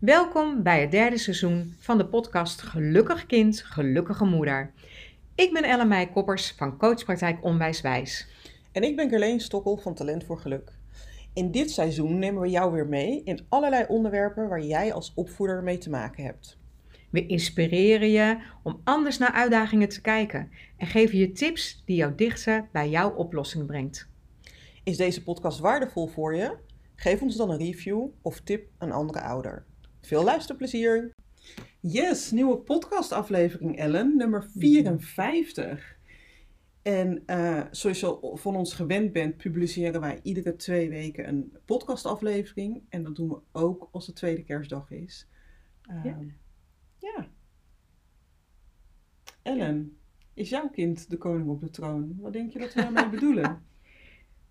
Welkom bij het derde seizoen van de podcast Gelukkig Kind, Gelukkige Moeder. Ik ben Ellen Meij Koppers van Coachpraktijk Onwijswijs. En ik ben Gerleen Stokkel van Talent voor Geluk. In dit seizoen nemen we jou weer mee in allerlei onderwerpen waar jij als opvoeder mee te maken hebt. We inspireren je om anders naar uitdagingen te kijken en geven je tips die jou dichter bij jouw oplossing brengt. Is deze podcast waardevol voor je? Geef ons dan een review of tip een andere ouder. Veel luisterplezier! Yes, nieuwe podcastaflevering Ellen, nummer 54. En uh, zoals je al van ons gewend bent, publiceren wij iedere twee weken een podcastaflevering. En dat doen we ook als het tweede kerstdag is. Uh, ja. Is jouw kind de koning op de troon? Wat denk je dat we daarmee bedoelen?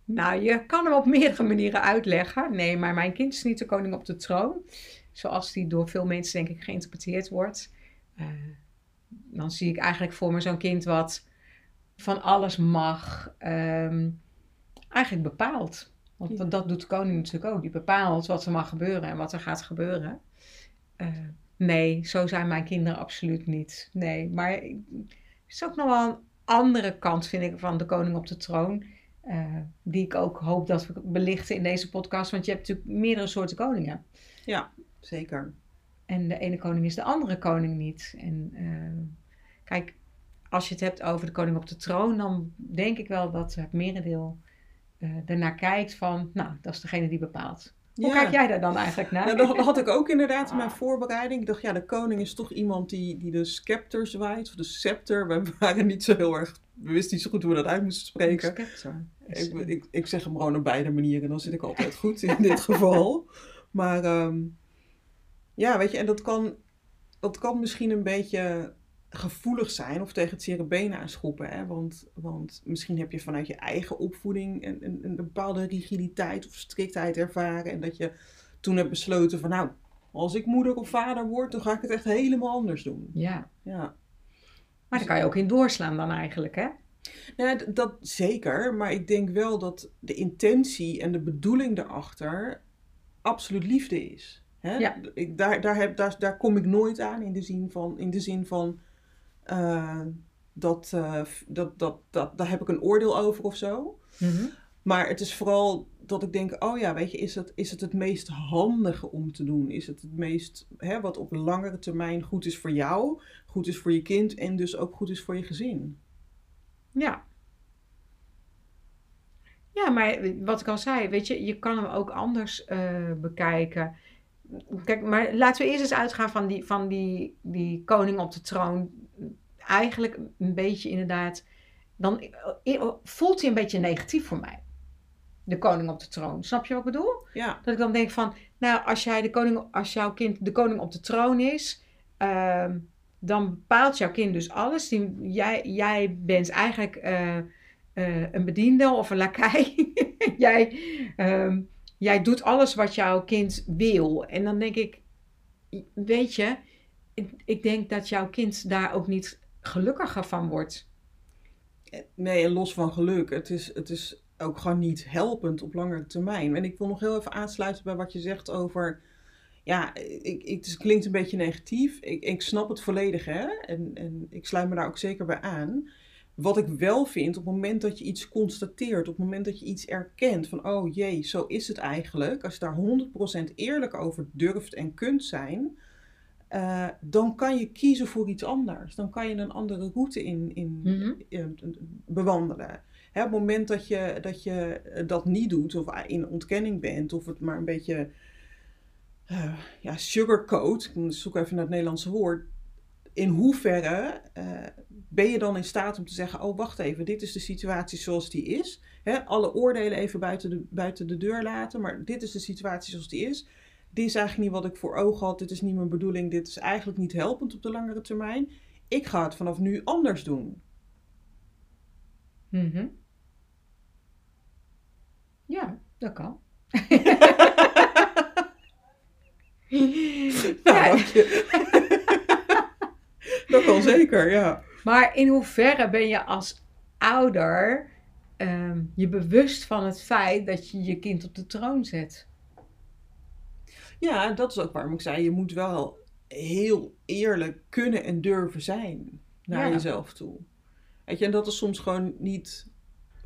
Nou, je kan hem op meerdere manieren uitleggen. Nee, maar mijn kind is niet de koning op de troon. Zoals die door veel mensen, denk ik, geïnterpreteerd wordt. Uh, dan zie ik eigenlijk voor me zo'n kind wat van alles mag. Um, eigenlijk bepaalt. Want ja. dat doet de koning natuurlijk ook. Die bepaalt wat er mag gebeuren en wat er gaat gebeuren. Uh, nee, zo zijn mijn kinderen absoluut niet. Nee, maar het is ook nog wel een andere kant, vind ik, van de koning op de troon. Uh, die ik ook hoop dat we belichten in deze podcast. Want je hebt natuurlijk meerdere soorten koningen. Ja, zeker. En de ene koning is de andere koning niet. En uh, kijk, als je het hebt over de koning op de troon, dan denk ik wel dat het merendeel uh, ernaar kijkt van, nou, dat is degene die bepaalt. Hoe ja. kijk jij daar dan eigenlijk naar? Nou, dat had ik ook inderdaad in mijn voorbereiding. Ik dacht, ja, de koning is toch iemand die, die de scepter zwaait, of de scepter. We waren niet zo heel erg, we wisten niet zo goed hoe we dat uit moesten spreken. Scepter. Ik, ik, ik, zeg hem gewoon op beide manieren, dan zit ik altijd goed in dit geval. Maar um, ja, weet je, en dat kan, dat kan misschien een beetje gevoelig zijn of tegen het cerebenen aanschoppen. Hè? Want, want misschien heb je vanuit je eigen opvoeding een, een, een bepaalde rigiditeit of striktheid ervaren. En dat je toen hebt besloten van nou, als ik moeder of vader word, dan ga ik het echt helemaal anders doen. Ja. ja. Maar daar kan je ook in doorslaan dan eigenlijk, hè? Nou, dat zeker. Maar ik denk wel dat de intentie en de bedoeling erachter absoluut liefde is. Hè? Ja. Ik, daar, daar, heb, daar, daar kom ik nooit aan in de zin van, in de zin van uh, dat, uh, dat, dat, dat, daar heb ik een oordeel over of zo. Mm -hmm. Maar het is vooral dat ik denk, oh ja, weet je, is het, is het het meest handige om te doen? Is het het meest, hè, wat op langere termijn goed is voor jou, goed is voor je kind en dus ook goed is voor je gezin? Ja. Ja, maar wat ik al zei, weet je, je kan hem ook anders uh, bekijken. Kijk, maar laten we eerst eens uitgaan van die, van die, die koning op de troon. Eigenlijk een beetje inderdaad. Dan voelt hij een beetje negatief voor mij. De koning op de troon. Snap je wat ik bedoel? Ja. Dat ik dan denk van, nou, als, jij de koning, als jouw kind de koning op de troon is, uh, dan bepaalt jouw kind dus alles. Die, jij, jij bent eigenlijk uh, uh, een bediende of een lakai. jij. Uh, jij doet alles wat jouw kind wil. En dan denk ik, weet je, ik, ik, denk dat jouw kind daar ook niet gelukkiger van wordt. Nee, en los van geluk, het is, het is ook gewoon niet helpend op langere termijn. En ik wil nog heel even aansluiten bij wat je zegt over. Ja, ik, ik, het klinkt een beetje negatief. Ik, ik snap het volledig, hè? En, en ik sluit me daar ook zeker bij aan. Wat ik wel vind, op het moment dat je iets constateert, op het moment dat je iets erkent van, oh jee, zo is het eigenlijk, als je daar 100% eerlijk over durft en kunt zijn, uh, dan kan je kiezen voor iets anders. Dan kan je een andere route in, in, mm -hmm. in bewandelen. Hè, op het moment dat je, dat je dat niet doet, of in ontkenning bent, of het maar een beetje uh, ja, sugarcoat, ik zoek even naar het Nederlandse woord, in hoeverre uh, ben je dan in staat om te zeggen: Oh, wacht even, dit is de situatie zoals die is. Hè, alle oordelen even buiten de, buiten de deur laten, maar dit is de situatie zoals die is. Dit is eigenlijk niet wat ik voor ogen had, dit is niet mijn bedoeling, dit is eigenlijk niet helpend op de langere termijn. Ik ga het vanaf nu anders doen. Mm -hmm. Ja, dat kan. nou, ja. dat wel zeker, ja. Maar in hoeverre ben je als ouder ehm, je bewust van het feit dat je je kind op de troon zet? Ja, dat is ook waarom ik zei, je moet wel heel eerlijk kunnen en durven zijn naar Ja. jezelf toe. Weet je, en dat is soms gewoon niet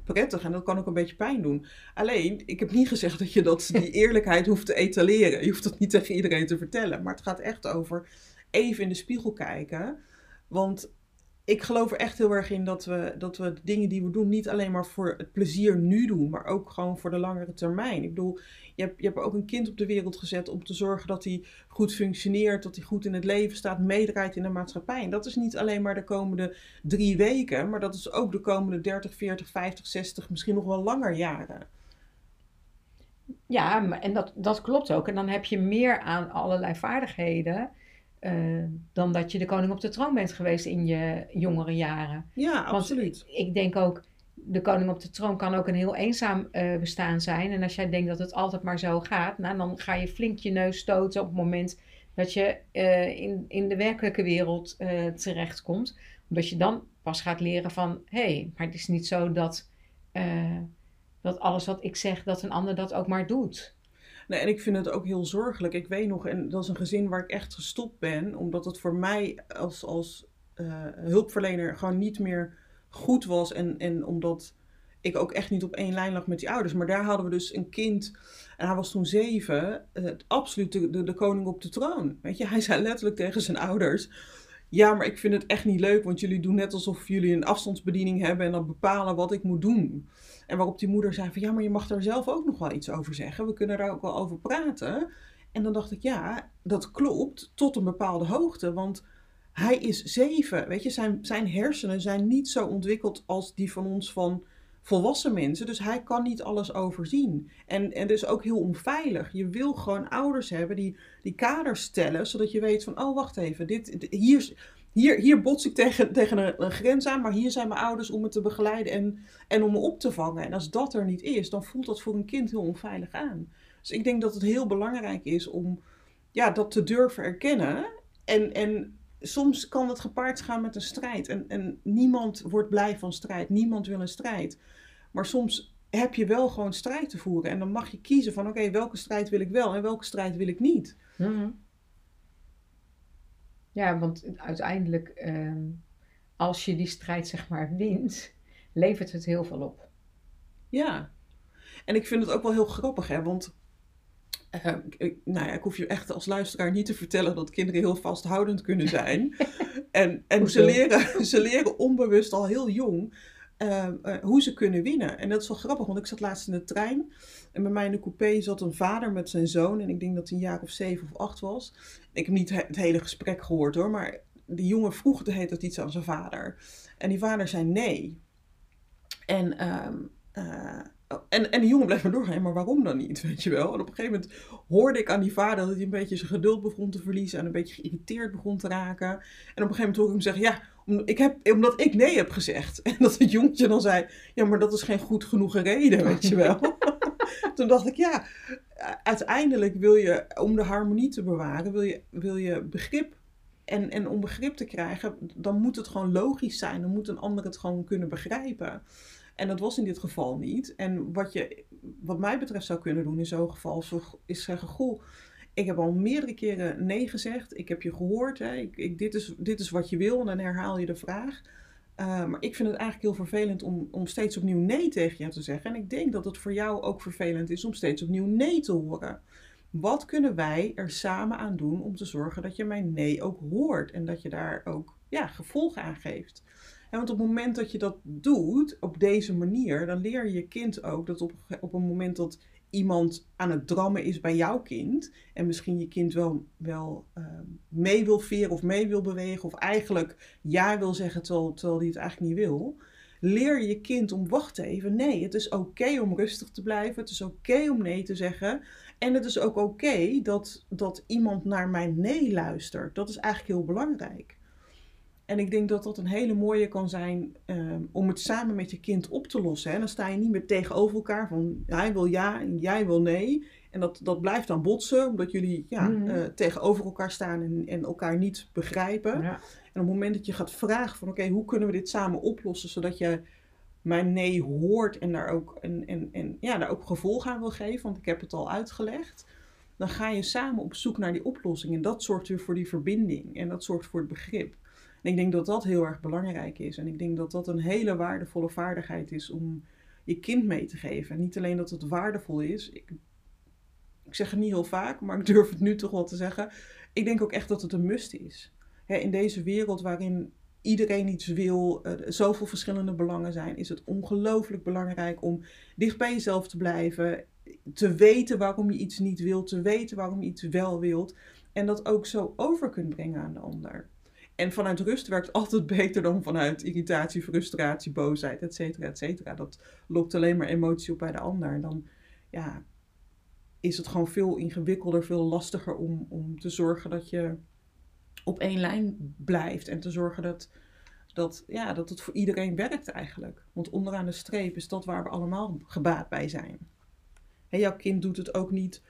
prettig en dat kan ook een beetje pijn doen. Alleen, ik heb niet gezegd dat je dat, die eerlijkheid hoeft te etaleren. Je hoeft dat niet tegen iedereen te vertellen. Maar het gaat echt over even in de spiegel kijken. Want ik geloof er echt heel erg in dat we, dat we de dingen die we doen niet alleen maar voor het plezier nu doen, maar ook gewoon voor de langere termijn. Ik bedoel, je hebt, je hebt ook een kind op de wereld gezet om te zorgen dat hij goed functioneert, dat hij goed in het leven staat, meedraait in de maatschappij. En dat is niet alleen maar de komende drie weken, maar dat is ook de komende 30, 40, 50, 60, misschien nog wel langer jaren. Ja, en dat, dat klopt ook. En dan heb je meer aan allerlei vaardigheden eh, dan dat je de koning op de troon bent geweest in je jongere jaren. Ja, Want absoluut. ik denk ook, de koning op de troon kan ook een heel eenzaam eh, bestaan zijn. En als jij denkt dat het altijd maar zo gaat, nou, dan ga je flink je neus stoten op het moment dat je eh, in, in de werkelijke wereld terechtkomt. Omdat je dan pas gaat leren van, hé, hey, maar het is niet zo dat, dat alles wat ik zeg, dat een ander dat ook maar doet. Nee, en ik vind het ook heel zorgelijk. Ik weet nog, en dat is een gezin waar ik echt gestopt ben, omdat het voor mij als, als eh, hulpverlener gewoon niet meer goed was. En, en omdat ik ook echt niet op één lijn lag met die ouders. Maar daar hadden we dus een kind, en hij was toen zeven, eh, absoluut de, de koning op de troon. Weet je, hij zei letterlijk tegen zijn ouders. Ja, maar ik vind het echt niet leuk, want jullie doen net alsof jullie een afstandsbediening hebben en dan bepalen wat ik moet doen. En waarop die moeder zei van ja, maar je mag daar zelf ook nog wel iets over zeggen. We kunnen daar ook wel over praten. En dan dacht ik ja, dat klopt tot een bepaalde hoogte. Want hij is zeven. Weet je, zijn, zijn hersenen zijn niet zo ontwikkeld als die van ons van volwassen mensen. Dus hij kan niet alles overzien. En, en dus ook heel onveilig. Je wil gewoon ouders hebben die, die kaders stellen, zodat je weet van oh wacht even, dit, hier, hier, hier bots ik tegen, tegen een, een grens aan, maar hier zijn mijn ouders om me te begeleiden en, en om me op te vangen. En als dat er niet is, dan voelt dat voor een kind heel onveilig aan. Dus ik denk dat het heel belangrijk is om ja, dat te durven erkennen. En, en soms kan het gepaard gaan met een strijd. En, en niemand wordt blij van strijd. Niemand wil een strijd. Maar soms heb je wel gewoon strijd te voeren. En dan mag je kiezen van oké, welke strijd wil ik wel en welke strijd wil ik niet. Ja, want uiteindelijk, ehm, als je die strijd zeg maar wint, levert het heel veel op. Ja. En ik vind het ook wel heel grappig, hè, want eh, ik, nou ja, ik hoef je echt als luisteraar niet te vertellen dat kinderen heel vasthoudend kunnen zijn. en en ze, leren, ze leren onbewust al heel jong eh, eh, hoe ze kunnen winnen. En dat is wel grappig, want ik zat laatst in de trein en bij mij in de coupé zat een vader met zijn zoon. En ik denk dat hij een jaar of zeven of acht was. Ik heb niet he- het hele gesprek gehoord hoor, maar die jongen vroeg de hele tijd iets aan zijn vader. En die vader zei nee. En, ehm, eh, en, en die jongen bleef maar doorgaan. Maar waarom dan niet, weet je wel? En op een gegeven moment hoorde ik aan die vader dat hij een beetje zijn geduld begon te verliezen. En een beetje geïrriteerd begon te raken. En op een gegeven moment hoorde ik hem zeggen, ja, ik heb, omdat ik nee heb gezegd. En dat het jongetje dan zei, ja, maar dat is geen goed genoeg reden, weet je wel. Toen dacht ik, ja, uiteindelijk wil je, om de harmonie te bewaren, wil je, wil je begrip. En, en om begrip te krijgen, dan moet het gewoon logisch zijn. Dan moet een ander het gewoon kunnen begrijpen. En dat was in dit geval niet. En wat je, wat mij betreft, zou kunnen doen in zo'n geval, is zeggen: Goh, ik heb al meerdere keren nee gezegd. Ik heb je gehoord. Hè. Ik, dit, is, dit is wat je wil. En dan herhaal je de vraag. Uh, maar ik vind het eigenlijk heel vervelend om, om steeds opnieuw nee tegen jou te zeggen. En ik denk dat het voor jou ook vervelend is om steeds opnieuw nee te horen. Wat kunnen wij er samen aan doen om te zorgen dat je mijn nee ook hoort en dat je daar ook ja, gevolgen aan geeft? En want op het moment dat je dat doet op deze manier, dan leer je je kind ook dat op, op een moment dat iemand aan het drammen is bij jouw kind en misschien je kind wel, wel uh, mee wil veren of mee wil bewegen of eigenlijk ja wil zeggen terwijl, hij het eigenlijk niet wil, leer je kind om wacht even, nee, het is oké om rustig te blijven, het is oké om nee te zeggen en het is ook oké dat, dat iemand naar mijn nee luistert. Dat is eigenlijk heel belangrijk. En ik denk dat dat een hele mooie kan zijn um, om het samen met je kind op te lossen. En dan sta je niet meer tegenover elkaar van hij wil ja en jij wil nee. En dat, dat blijft dan botsen, omdat jullie ja, Mhm. uh, tegenover elkaar staan en, en elkaar niet begrijpen. Ja. En En op het moment dat je gaat vragen van oké, hoe kunnen we dit samen oplossen zodat je mijn nee hoort en daar ook, en, en, en, ja, daar ook gevolg aan wil geven, want ik heb het al uitgelegd, dan ga je samen op zoek naar die oplossing. En dat zorgt weer voor die verbinding en dat zorgt voor het begrip. En ik denk dat dat heel erg belangrijk is. En ik denk dat dat een hele waardevolle vaardigheid is om je kind mee te geven. En niet alleen dat het waardevol is. Ik, ik zeg het niet heel vaak, maar ik durf het nu toch wel te zeggen. Ik denk ook echt dat het een must is. in deze wereld waarin iedereen iets wil, uh, zoveel verschillende belangen zijn, is het ongelooflijk belangrijk om dicht bij jezelf te blijven. Te weten waarom je iets niet wilt, te weten waarom je iets wel wilt. En dat ook zo over kunt brengen aan de ander. En vanuit rust werkt altijd beter dan vanuit irritatie, frustratie, boosheid, et cetera, et cetera. Dat lokt alleen maar emotie op bij de ander. En dan ja, is het gewoon veel ingewikkelder, veel lastiger om, om te zorgen dat je op één lijn blijft. En te zorgen dat, dat, ja, dat het voor iedereen werkt eigenlijk. Want onderaan de streep is dat waar we allemaal gebaat bij zijn. En jouw kind doet het ook niet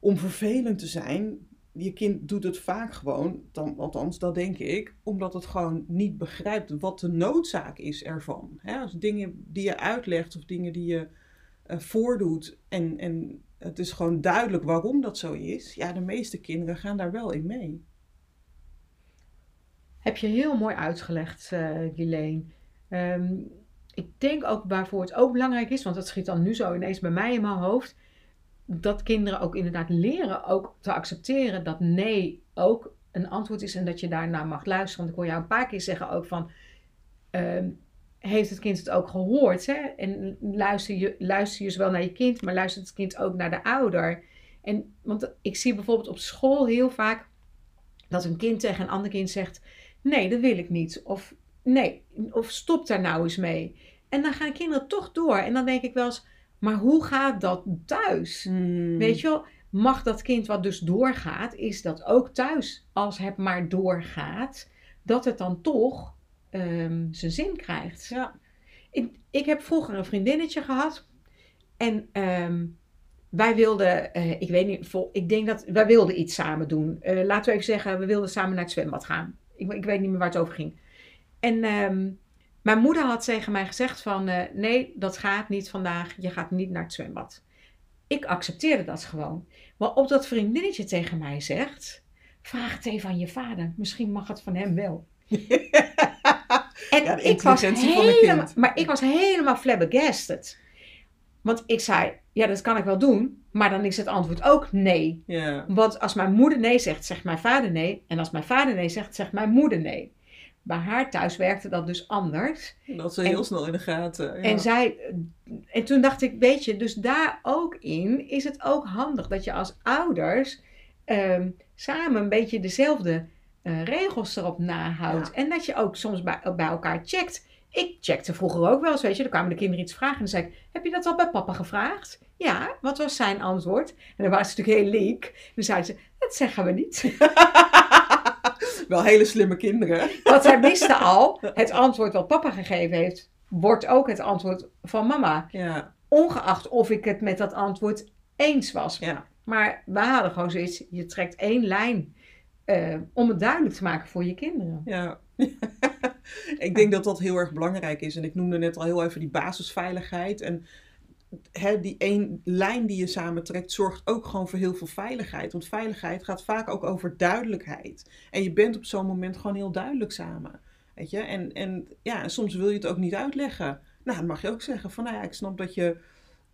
om vervelend te zijn je kind doet het vaak gewoon, dan, althans dat denk ik, omdat het gewoon niet begrijpt wat de noodzaak is ervan. Als dingen die je uitlegt of dingen die je uh, voordoet en, en het is gewoon duidelijk waarom dat zo is, ja, de meeste kinderen gaan daar wel in mee. Heb je heel mooi uitgelegd, uh, ik denk ook waarvoor het ook belangrijk is, want dat schiet dan nu zo ineens bij mij in mijn hoofd dat kinderen ook inderdaad leren ook te accepteren dat nee ook een antwoord is en dat je daarna mag luisteren. Want ik hoor jou een paar keer zeggen ook van, ehm, heeft het kind het ook gehoord? Hè? En luister je, luister je zowel naar je kind, maar luistert het kind ook naar de ouder? En, want ik zie bijvoorbeeld op school heel vaak dat een kind tegen een ander kind zegt, nee, dat wil ik niet. Of nee, of stop daar nou eens mee. En dan gaan kinderen toch door. En dan denk ik wel eens, maar hoe gaat dat thuis? Hmm. Weet je wel, mag dat kind wat dus doorgaat, is dat ook thuis, als het maar doorgaat, dat het dan toch um, zijn zin krijgt. Ja. Ik, ik heb vroeger een vriendinnetje gehad en um, wij wilden, uh, ik weet niet, vol, ik denk dat wij wilden iets samen doen. Uh, laten we even zeggen, we wilden samen naar het zwembad gaan. Ik, ik weet niet meer waar het over ging. En um, mijn moeder had tegen mij gezegd van uh, nee, dat gaat niet vandaag. Je gaat niet naar het zwembad. Ik accepteerde dat gewoon. Maar op dat vriendinnetje tegen mij zegt, vraag het even aan je vader. Misschien mag het van hem wel. en ja, ik was helemaal, maar ik was helemaal flabbergasted. Want ik zei, ja, dat kan ik wel doen. Maar dan is het antwoord ook nee. Want als mijn moeder nee zegt, zegt mijn vader nee. En als mijn vader nee zegt, zegt mijn moeder nee. Bij haar thuis werkte dat dus anders. Dat ze heel snel in de gaten. Ja. En, zij, en toen dacht ik, weet je, dus daar ook in is het ook handig dat je als ouders ehm, samen een beetje dezelfde uh, regels erop nahoudt. En dat je ook soms bij, bij elkaar checkt. Ik checkte vroeger ook wel eens, weet je, dan kwamen de kinderen iets vragen en dan zei ik, heb je dat al bij papa gevraagd? Ja, wat was zijn antwoord? En dan was ze natuurlijk heel leek. Dan zeiden ze, dat zeggen we niet. Wel hele slimme kinderen. Want zij wisten al, het antwoord wat papa gegeven heeft, wordt ook het antwoord van mama. Ja. Ongeacht of ik het met dat antwoord eens was. Ja. Maar we hadden gewoon zoiets, je trekt één lijn uh, om het duidelijk te maken voor je kinderen. Ja. ik denk dat dat heel erg belangrijk is. En ik noemde net al heel even die basisveiligheid. En die één lijn die je samentrekt zorgt ook gewoon voor heel veel veiligheid. Want veiligheid gaat vaak ook over duidelijkheid. En je bent op zo'n moment gewoon heel duidelijk samen. Weet je? En, en ja, soms wil je het ook niet uitleggen. Nou, dan mag je ook zeggen van, nou ja, ik snap dat je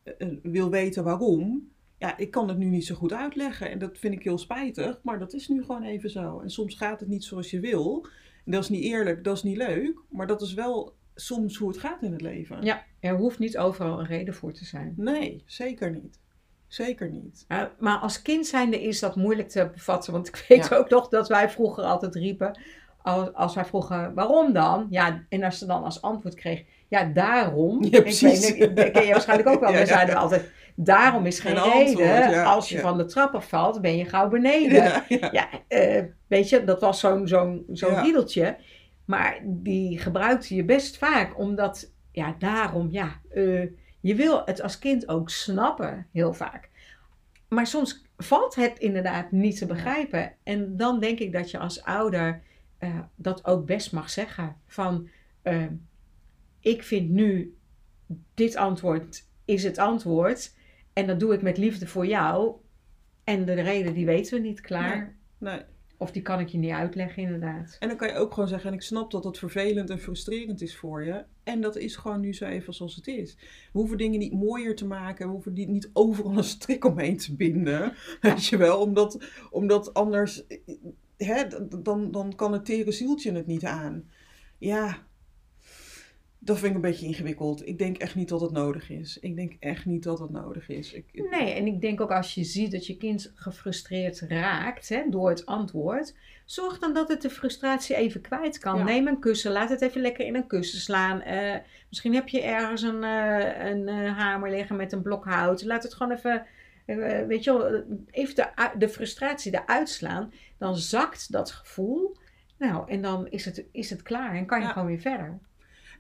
eh, eh, wil weten waarom. Ja, ik kan het nu niet zo goed uitleggen en dat vind ik heel spijtig, maar dat is nu gewoon even zo. En soms gaat het niet zoals je wil. En dat is niet eerlijk, dat is niet leuk, maar dat is wel soms hoe het gaat in het leven. Ja, er hoeft niet overal een reden voor te zijn. Nee, zeker niet. Zeker niet. maar als kind zijnde is dat moeilijk te bevatten. Want ik weet ook nog dat wij vroeger altijd riepen. Als, als wij vroegen waarom dan? Ja, en als ze dan als antwoord kreeg. Ja, daarom. Ja, precies. Ik ken je waarschijnlijk ook wel. We zeiden altijd. Daarom is geen reden. als je van de trap afvalt, ben je gauw beneden. Ja, uh, weet je, dat was zo'n zo'n zo'n riedeltje. Maar die gebruikte je best vaak, omdat, ja, daarom, ja, uh, je wil het als kind ook snappen, heel vaak. Maar soms valt het inderdaad niet te begrijpen. En dan denk ik dat je als ouder eh, dat ook best mag zeggen. Van, eh, ik vind nu dit antwoord is het antwoord. En dat doe ik met liefde voor jou. En de reden die weten we niet, klaar. Nee. Of die kan ik je niet uitleggen, inderdaad. En dan kan je ook gewoon zeggen, en ik snap dat het vervelend en frustrerend is voor je. En dat is gewoon nu zo even zoals het is. We hoeven dingen niet mooier te maken. We hoeven die niet overal een strik omheen te binden. Weet je wel, omdat, omdat anders, hè, dan, dan kan het tere zieltje het niet aan. Ja, dat vind ik een beetje ingewikkeld. Ik denk echt niet dat het nodig is. Ik denk echt niet dat het nodig is. Ik, Nee, en ik denk ook als je ziet dat je kind gefrustreerd raakt hè, door het antwoord, zorg dan dat het de frustratie even kwijt kan. Ja. Neem een kussen, laat het even lekker in een kussen slaan. Eh, misschien heb je ergens een, eh, een eh, hamer liggen met een blok hout. Laat het gewoon even, weet je wel, even de, de frustratie eruit slaan. Dan zakt dat gevoel. Nou, en dan is het, is het klaar en kan je Ja. gewoon weer verder.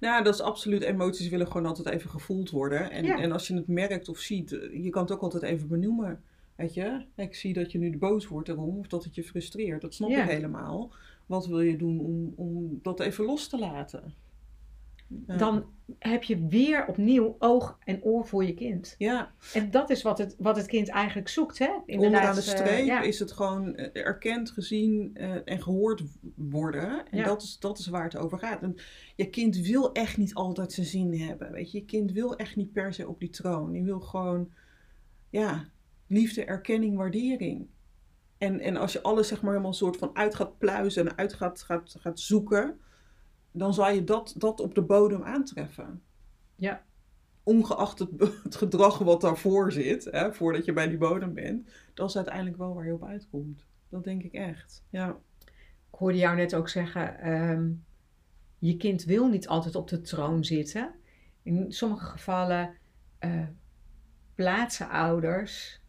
Nou, dat is absoluut. Emoties willen gewoon altijd even gevoeld worden. En, Ja. en als je het merkt of ziet, je kan het ook altijd even benoemen. Weet je, ik zie dat je nu boos wordt erom of dat het je frustreert. Dat snap Ja. ik helemaal. Wat wil je doen om, om dat even los te laten? Ja. Dan heb je weer opnieuw oog en oor voor je kind. Ja, En dat is wat het, wat het kind eigenlijk zoekt, hè? onderaan de eh, streep ja. is het gewoon eh, erkend, gezien eh, en gehoord worden. En Ja. dat, is, dat is waar het over gaat. En je kind wil echt niet altijd zijn zin hebben. Weet je, je kind wil echt niet per se op die troon. Die wil gewoon, ja, liefde, erkenning, waardering. En, en als je alles zeg maar helemaal soort van uit gaat pluizen en uit gaat, gaat, gaat zoeken, dan zal je dat, dat op de bodem aantreffen. Ja. Ongeacht het, het gedrag wat daarvoor zit, hè, voordat je bij die bodem bent, dat is uiteindelijk wel waar je op uitkomt. Dat denk ik echt. Ja. Ik hoorde jou net ook zeggen, ehm, je kind wil niet altijd op de troon zitten. In sommige gevallen eh, plaatsen ouders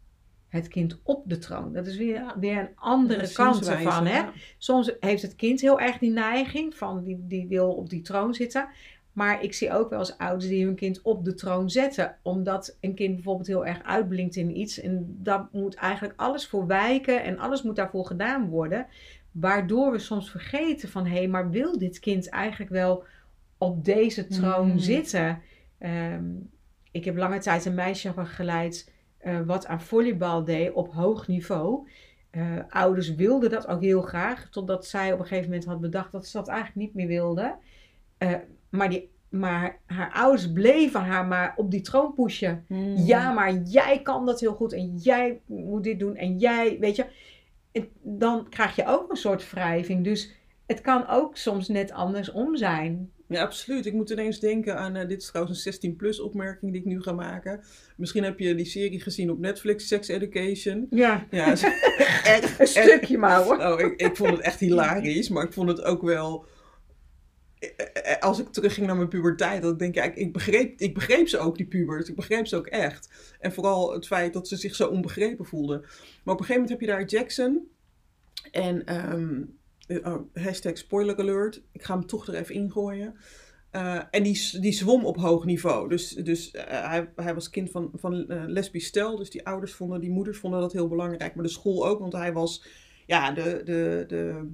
het kind op de troon. Dat is weer, weer een andere De kant ervan. Hè? ja. Soms heeft het kind heel erg die neiging van die, die wil op die troon zitten. Maar ik zie ook wel eens ouders die hun kind op de troon zetten. Omdat een kind bijvoorbeeld heel erg uitblinkt in iets. En daar moet eigenlijk alles voor wijken en alles moet daarvoor gedaan worden. Waardoor we soms vergeten van hé, maar wil dit kind eigenlijk wel op deze troon Mm. zitten? Ehm, ik heb lange tijd een meisje begeleid eh, wat aan volleybal deed op hoog niveau. Eh, ouders wilden dat ook heel graag, totdat zij op een gegeven moment had bedacht dat ze dat eigenlijk niet meer wilde. Eh, maar, die, maar haar ouders bleven haar maar op die troon pushen. Mm. Ja, maar jij kan dat heel goed en jij moet dit doen en jij, weet je. En dan krijg je ook een soort wrijving. Dus het kan ook soms net andersom zijn. Ja, absoluut. Ik moet ineens denken aan, eh, dit is trouwens een 16-plus opmerking die ik nu ga maken. Misschien heb je die serie gezien op Netflix, Sex Education. Ja, Ja, echt, een stukje maar hoor. Oh, ik, ik vond het echt hilarisch, maar ik vond het ook wel... eh, eh, Als ik terugging naar mijn puberteit, dat ik denk, ja, ik, ik, begreep, ik begreep ze ook, die pubers. Ik begreep ze ook echt. En vooral het feit dat ze zich zo onbegrepen voelden. Maar op een gegeven moment heb je daar Jackson. En, ehm, oh, hashtag spoiler alert. Ik ga hem toch er even ingooien. Eh, en die, die zwom op hoog niveau. Dus, dus eh, hij, hij was kind van, van lesbisch stel. Dus die ouders vonden, die moeders vonden dat heel belangrijk. Maar de school ook, want hij was ja, de, de, de,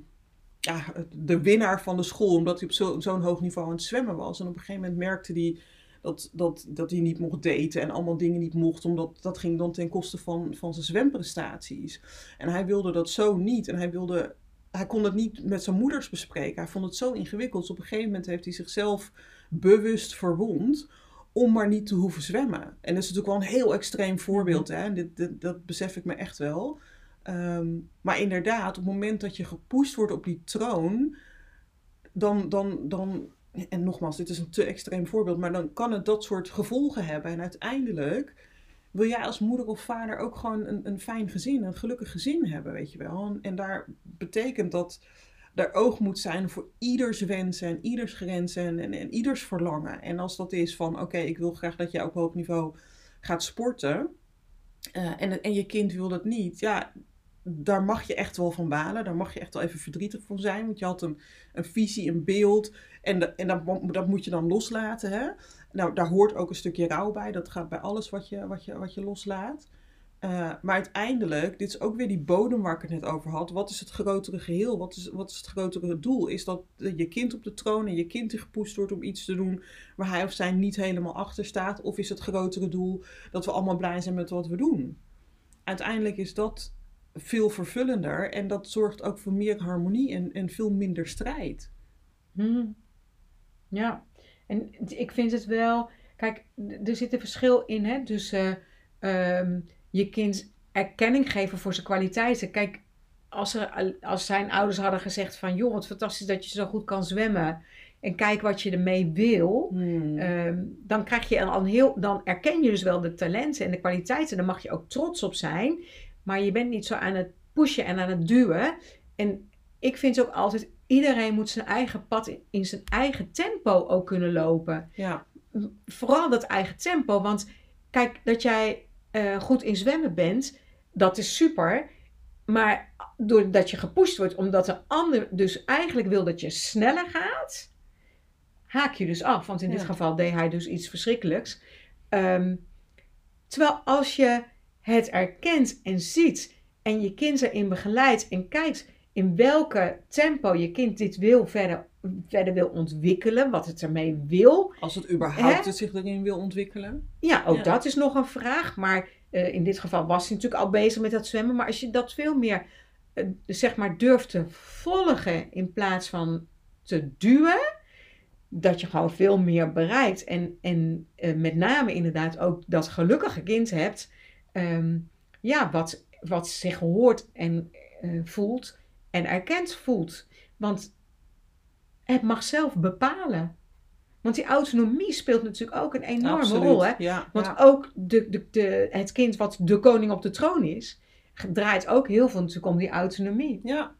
ja, de winnaar van de school. Omdat hij op zo- zo'n hoog niveau aan het zwemmen was. En op een gegeven moment merkte hij dat, dat, dat hij niet mocht daten en allemaal dingen niet mocht. Omdat dat ging dan ten koste van, van zijn zwemprestaties. En hij wilde dat zo niet. En hij wilde hij kon het niet met zijn moeders bespreken. Hij vond het zo ingewikkeld. Dus op een gegeven moment heeft hij zichzelf bewust verwond om maar niet te hoeven zwemmen. En dat is natuurlijk wel een heel extreem voorbeeld. Hè? Dit, dit- dat besef ik me echt wel. Ehm, maar inderdaad, op het moment dat je gepusht wordt op die troon, dan, dan, dan, en nogmaals, dit is een te extreem voorbeeld, maar dan kan het dat soort gevolgen hebben. En uiteindelijk wil jij als moeder of vader ook gewoon een, een fijn gezin, een gelukkig gezin hebben, weet je wel. En, daar betekent dat er oog moet zijn voor ieders wensen en ieders grenzen en, en, en ieders verlangen. En als dat is van, oké, ik wil graag dat jij op hoog niveau gaat sporten eh, en, en je kind wil dat niet, ja, daar mag je echt wel van balen. Daar mag je echt wel even verdrietig van zijn. Want je had een, een visie, een beeld. En, en dat, dat moet je dan loslaten. Hè? Nou, daar hoort ook een stukje rouw bij. Dat gaat bij alles wat je, wat je, wat je loslaat. Uh, maar uiteindelijk, dit is ook weer die bodem waar ik het net over had. Wat is het grotere geheel? Wat is, wat is het grotere doel? Is dat je kind op de troon en je kind die gepoest wordt om iets te doen waar hij of zij niet helemaal achter staat? Of is het grotere doel dat we allemaal blij zijn met wat we doen? Uiteindelijk is dat veel vervullender en dat zorgt ook voor meer harmonie en, en veel minder strijd. Hmm. Ja, en ik vind het wel. Kijk, er zit een verschil in hè, tussen. Uh, je kind erkenning geven voor zijn kwaliteiten. Kijk, als, er, als zijn ouders hadden gezegd van... joh, wat fantastisch dat je zo goed kan zwemmen... en kijk wat je ermee wil... Hmm. Ehm, dan, krijg je al een heel, dan erken je dus wel de talenten en de kwaliteiten. Daar mag je ook trots op zijn. Maar je bent niet zo aan het pushen en aan het duwen. En ik vind ook altijd... iedereen moet zijn eigen pad in, zijn eigen tempo ook kunnen lopen. Ja. Vooral dat eigen tempo. Want kijk, dat jij uh, goed in zwemmen bent, dat is super. Maar doordat je gepusht wordt, omdat de ander dus eigenlijk wil dat je sneller gaat, haak je dus af. Want in dit geval deed hij dus iets verschrikkelijks. Ehm, terwijl als je het erkent en ziet en je kind erin begeleidt en kijkt in welke tempo je kind dit wil verder, verder wil ontwikkelen, wat het ermee wil. Als het überhaupt het zich erin wil ontwikkelen. Ja, ook dat is nog een vraag. Maar uh, in dit geval was hij natuurlijk al bezig met dat zwemmen. Maar als je dat veel meer, uh, zeg maar, durft te volgen in plaats van te duwen, dat je gewoon veel meer bereikt. En, en uh, met name inderdaad ook dat gelukkige kind hebt, um, ja, wat, wat zich hoort en voelt en erkend voelt. Want het mag zelf bepalen. Want die autonomie speelt natuurlijk ook een enorme rol. Hè? Ja, Want ook de, de, de, het kind wat de koning op de troon is, draait ook heel veel natuurlijk om die autonomie. Ja.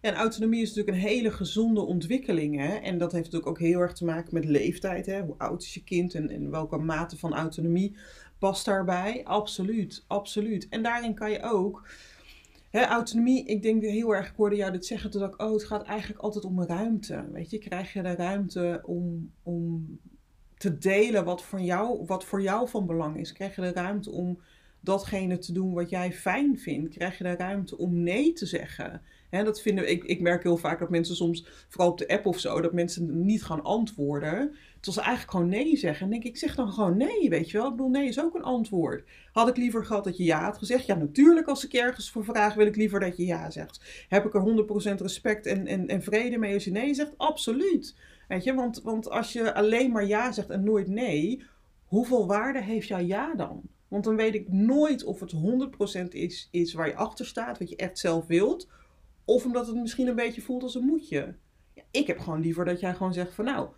En autonomie is natuurlijk een hele gezonde ontwikkeling. Hè? En dat heeft natuurlijk ook heel erg te maken met leeftijd. Hè? Hoe oud is je kind en, en welke mate van autonomie past daarbij? Absoluut, absoluut. En daarin kan je ook autonomie, ik denk heel erg, ik hoorde jou dit zeggen, toen ik, oh, het gaat eigenlijk altijd om ruimte. Weet je, krijg je de ruimte om, om te delen wat voor, jou, wat voor jou van belang is? Krijg je de ruimte om datgene te doen wat jij fijn vindt? Krijg je de ruimte om nee te zeggen? Dat vinden, ik, ik merk heel vaak dat mensen soms, vooral op de app of zo, dat mensen niet gaan antwoorden. Terwijl ze eigenlijk gewoon nee zeggen. En denk ik, zeg dan gewoon nee, weet je wel. Ik bedoel, nee is ook een antwoord. Had ik liever gehad dat je ja had gezegd? Ja, natuurlijk, als ik ergens voor vraag, wil ik liever dat je ja zegt. Heb ik er 100% respect en, en, en vrede mee als je nee zegt? Absoluut. Weet je, want, want als je alleen maar ja zegt en nooit nee, hoeveel waarde heeft jouw ja dan? Want dan weet ik nooit of het 100% is, is waar je achter staat, wat je echt zelf wilt. Of omdat het misschien een beetje voelt als een moetje. Ja, ik heb gewoon liever dat jij gewoon zegt van nou,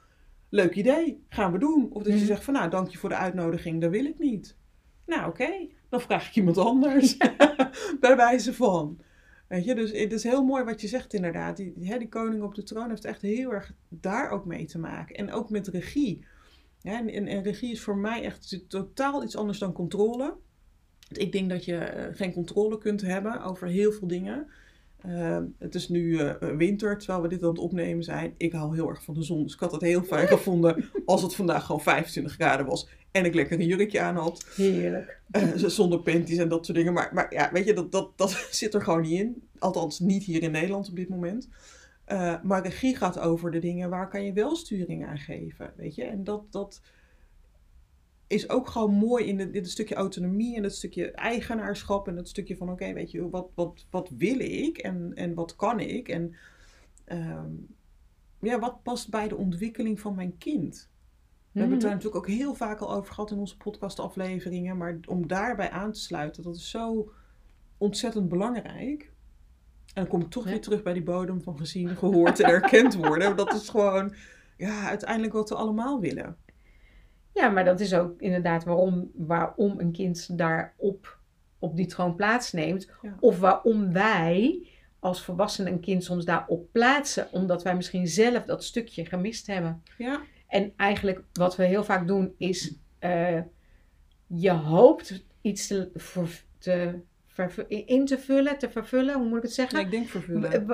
leuk idee, gaan we doen. Of dat je mhm. zegt van nou, dank je voor de uitnodiging, dat wil ik niet. Nou oké, dan vraag ik iemand anders. Bij wijze van. Weet je, dus het is heel mooi wat je zegt inderdaad. Die, die koning op de troon heeft echt heel erg daar ook mee te maken. En ook met regie. Ja, en, en, regie is voor mij echt totaal iets anders dan controle. Ik denk dat je eh, geen controle kunt hebben over heel veel dingen. Ehm, het is nu uh, winter, terwijl we dit aan het opnemen zijn. Ik hou heel erg van de zon. Dus ik had het heel fijn gevonden als het vandaag gewoon 25 graden was. En ik lekker een jurkje aan had. Heerlijk. Uh, zonder panties en dat soort dingen. Maar, maar ja, weet je, dat, dat, dat zit er gewoon niet in. Althans, niet hier in Nederland op dit moment. Uh, maar regie gaat over de dingen waar kan je wel sturing aan geven. Weet je, en dat, dat, is ook gewoon mooi in, dit stukje autonomie en het stukje eigenaarschap en het stukje van oké, weet je, wat, wat, wat wil ik en, en wat kan ik en ehm, ja, wat past bij de ontwikkeling van mijn kind? We hebben het daar mhm. natuurlijk ook heel vaak al over gehad in onze podcastafleveringen, maar om daarbij aan te sluiten, dat is zo ontzettend belangrijk. En dan kom ik toch weer terug bij die bodem van gezien, gehoord en erkend worden. Dat is gewoon ja, uiteindelijk wat we allemaal willen. Ja, maar dat is ook inderdaad waarom, waarom een kind daar op, op die troon plaatsneemt. Of waarom wij als volwassenen een kind soms daarop plaatsen. Omdat wij misschien zelf dat stukje gemist hebben. Ja. En eigenlijk wat we heel vaak doen is... Uh, je hoopt iets te, te in te vullen, te vervullen. Hoe moet ik het zeggen? ik denk vervullen.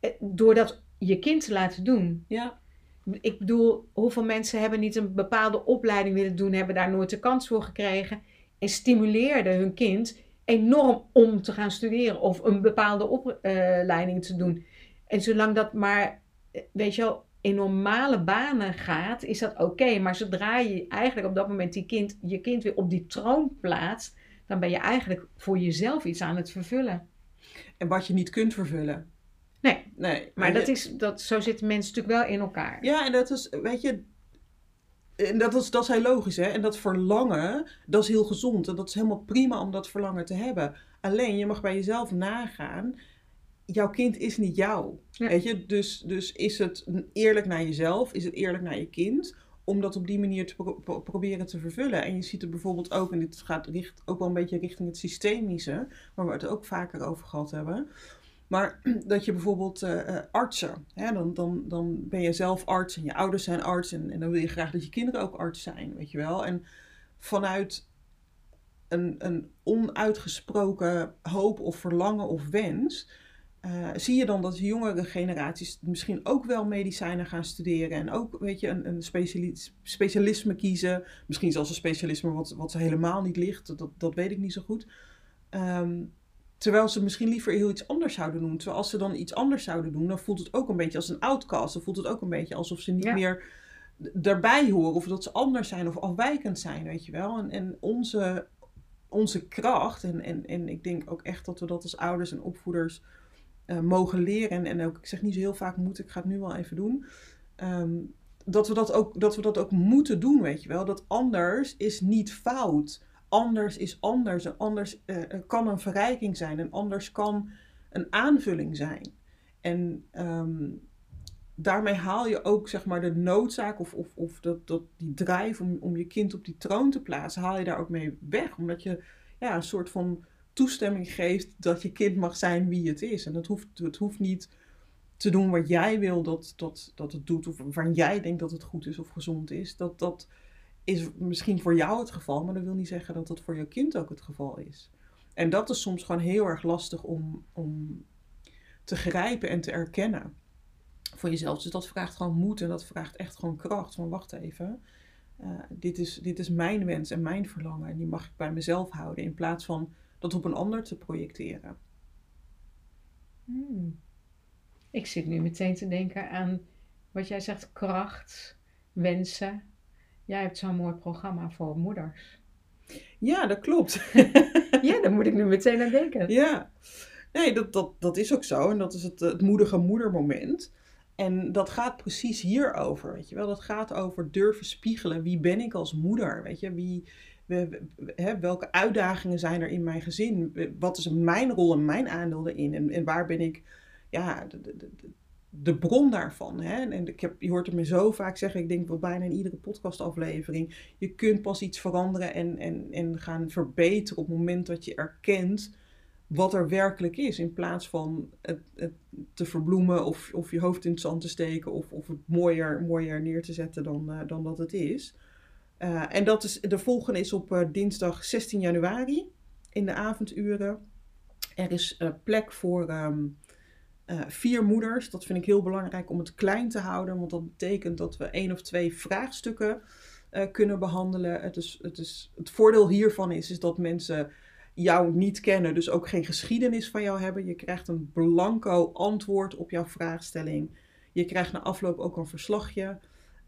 Uh, door dat je kind te laten doen. Ja. Ik bedoel, hoeveel mensen hebben niet een bepaalde opleiding willen doen, hebben daar nooit de kans voor gekregen. en stimuleerden hun kind enorm om te gaan studeren of een bepaalde opleiding te doen. En zolang dat maar, eh, weet je wel, in normale banen gaat, is dat oké. Maar zodra je eigenlijk op dat moment die kind, je kind weer op die troon plaatst, dan ben je eigenlijk voor jezelf iets aan het vervullen. En wat je niet kunt vervullen. Nee, Nee. maar dat je- is, dat, zo zitten mensen natuurlijk wel in elkaar. Ja, en dat is, weet je, en dat is, dat is heel logisch, hè. En dat verlangen, dat is heel gezond. En dat is helemaal prima om dat verlangen te hebben. Alleen, je mag bij jezelf nagaan, jouw kind is niet jou. Ja. Weet je, dus, dus is het eerlijk naar jezelf, is het eerlijk naar je kind, om dat op die manier te pro- pro- proberen te vervullen. En je ziet het bijvoorbeeld ook, en dit gaat ook wel een beetje richting het systemische, waar we het ook vaker over gehad hebben. Maar dat je bijvoorbeeld eh, artsen, hè, dan, dan, dan ben je zelf arts en je ouders zijn arts en, en dan wil je graag dat je kinderen ook arts zijn, weet je wel. En vanuit een, een onuitgesproken hoop of verlangen of wens, eh, zie je dan dat de jongere generaties misschien ook wel medicijnen gaan studeren en ook, weet je, een, een speciali- specialisme kiezen. Misschien zelfs een specialisme wat, wat ze helemaal niet ligt, dat, dat weet ik niet zo goed. Ehm, terwijl ze misschien liever heel iets anders zouden doen. Terwijl als ze dan iets anders zouden doen, dan voelt het ook een beetje als een outcast. Dan voelt het ook een beetje alsof ze niet Ja. meer daarbij horen. Of dat ze anders zijn of afwijkend zijn, weet je wel. En, en onze, onze kracht, en, en, en ik denk ook echt dat we dat als ouders en opvoeders eh, mogen leren. En, ook, ik zeg niet zo heel vaak moet, ik ga het nu wel even doen. Ehm, dat, we dat, ook, dat we dat ook moeten doen, weet je wel. Dat anders is niet fout. Anders is anders. En anders eh, kan een verrijking zijn. En anders kan een aanvulling zijn. En ehm, daarmee haal je ook zeg maar de noodzaak of, of, of dat, dat, die drive om, om je kind op die troon te plaatsen, haal je daar ook mee weg. Omdat je ja, een soort van toestemming geeft dat je kind mag zijn wie het is. En het hoeft, het hoeft niet te doen wat jij wil dat, dat, dat het doet, of waarvan jij denkt dat het goed is of gezond is. Dat, dat is misschien voor jou het geval, maar dat wil niet zeggen dat dat voor jouw kind ook het geval is. En dat is soms gewoon heel erg lastig om, om te grijpen en te erkennen voor jezelf. Dus dat vraagt gewoon moed en dat vraagt echt gewoon kracht. Van wacht even, eh, dit, is, dit is mijn wens en mijn verlangen en die mag ik bij mezelf houden in plaats van dat op een ander te projecteren. Hmm. Ik zit nu meteen te denken aan wat jij zegt, kracht, wensen. Jij hebt zo'n mooi programma voor moeders. Ja, dat klopt. Ja, daar moet ik nu meteen aan denken. Ja, nee, dat, dat, dat is ook zo. En dat is het, het moedige moedermoment. En dat gaat precies hierover, weet je wel. Dat gaat over durven spiegelen. Wie ben ik als moeder, weet je? Wie, we- welke uitdagingen zijn er in mijn gezin? Wat is mijn rol en mijn aandeel erin? En, waar ben ik, ja, de, bron daarvan? Hè? En ik heb, je hoort het me zo vaak zeggen, ik denk wel bijna in iedere podcastaflevering. Je kunt pas iets veranderen en, en, en gaan verbeteren op het moment dat je erkent wat er werkelijk is. In plaats van het, het te verbloemen of, of je hoofd in het zand te steken of, of het mooier, mooier neer te zetten dan, eh, dan dat het is. Eh, en dat is, de volgende is op eh, dinsdag 16 januari in de avonduren. Er is eh, plek voor ehm, eh, vier moeders. Dat vind ik heel belangrijk om het klein te houden, want dat betekent dat we één of twee vraagstukken kunnen behandelen. Het, is, het, is, het voordeel hiervan is, is dat mensen jou niet kennen, dus ook geen geschiedenis van jou hebben. Je krijgt een blanco antwoord op jouw vraagstelling. Je krijgt na afloop ook een verslagje.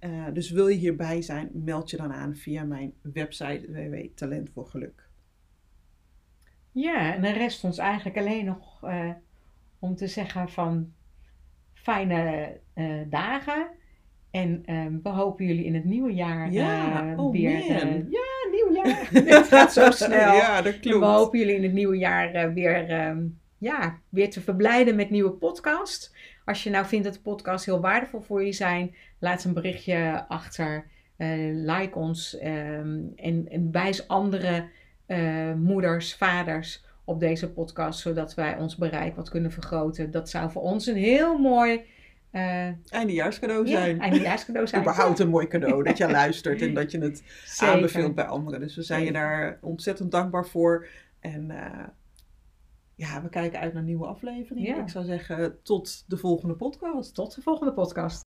Eh, dus wil je hierbij zijn, meld je dan aan via mijn website www.talent voor geluk. Ja, en dan rest ons eigenlijk alleen nog eh, om te zeggen van fijne eh, dagen. En ehm, we hopen jullie in het nieuwe jaar Ja, oh weer... ja, nieuw jaar. het gaat zo snel. ja, dat En klopt. we hopen jullie in het nieuwe jaar weer, ehm, ja, weer te verblijden met nieuwe podcast. Als je nou vindt dat de podcast heel waardevol voor je zijn, laat een berichtje achter. Eh, like ons ehm, en, en wijs andere eh, moeders, vaders op deze podcast, zodat wij ons bereik wat kunnen vergroten. Dat zou voor ons een heel mooi eh Eindejaarscadeau ja, zijn. eindejaarscadeau zijn. Überhaupt een mooi cadeau dat je luistert en dat je het Zeker. aanbeveelt bij anderen. Dus we zijn je daar ontzettend dankbaar voor. En ja, we kijken uit naar nieuwe afleveringen. Ja. Ik zou zeggen, tot de volgende podcast. Tot de volgende podcast.